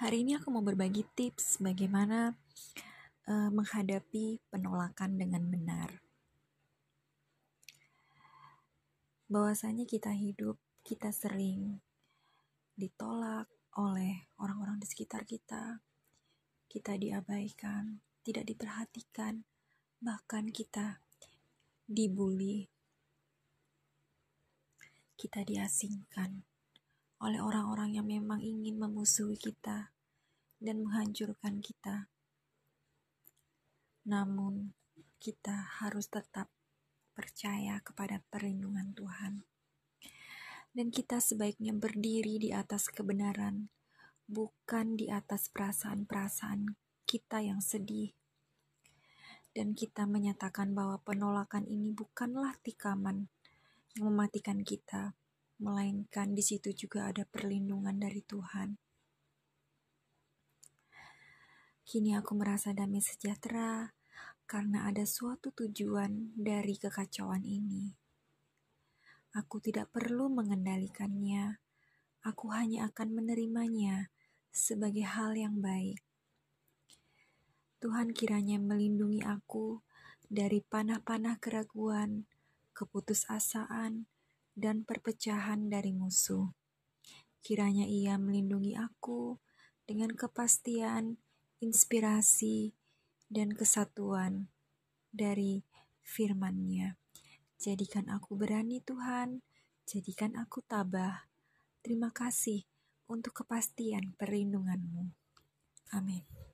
Hari ini aku mau berbagi tips bagaimana uh, menghadapi penolakan dengan benar. Bahwasanya kita hidup, kita sering ditolak oleh orang-orang di sekitar kita. Kita diabaikan, tidak diperhatikan, bahkan kita dibully. Kita diasingkan oleh orang-orang yang memang ingin memusuhi kita dan menghancurkan kita. Namun, kita harus tetap percaya kepada perlindungan Tuhan, dan kita sebaiknya berdiri di atas kebenaran, bukan di atas perasaan-perasaan kita yang sedih. Dan kita menyatakan bahwa penolakan ini bukanlah tikaman yang mematikan kita, melainkan di situ juga ada perlindungan dari Tuhan. Kini aku merasa damai sejahtera karena ada suatu tujuan dari kekacauan ini. Aku tidak perlu mengendalikannya, aku hanya akan menerimanya sebagai hal yang baik. Tuhan kiranya melindungi aku dari panah-panah keraguan, keputusasaan, dan perpecahan dari musuh. Kiranya Ia melindungi aku dengan kepastian, inspirasi, dan kesatuan dari firman-Nya. Jadikan aku berani Tuhan, jadikan aku tabah. Terima kasih untuk kepastian perlindungan-Mu. Amin.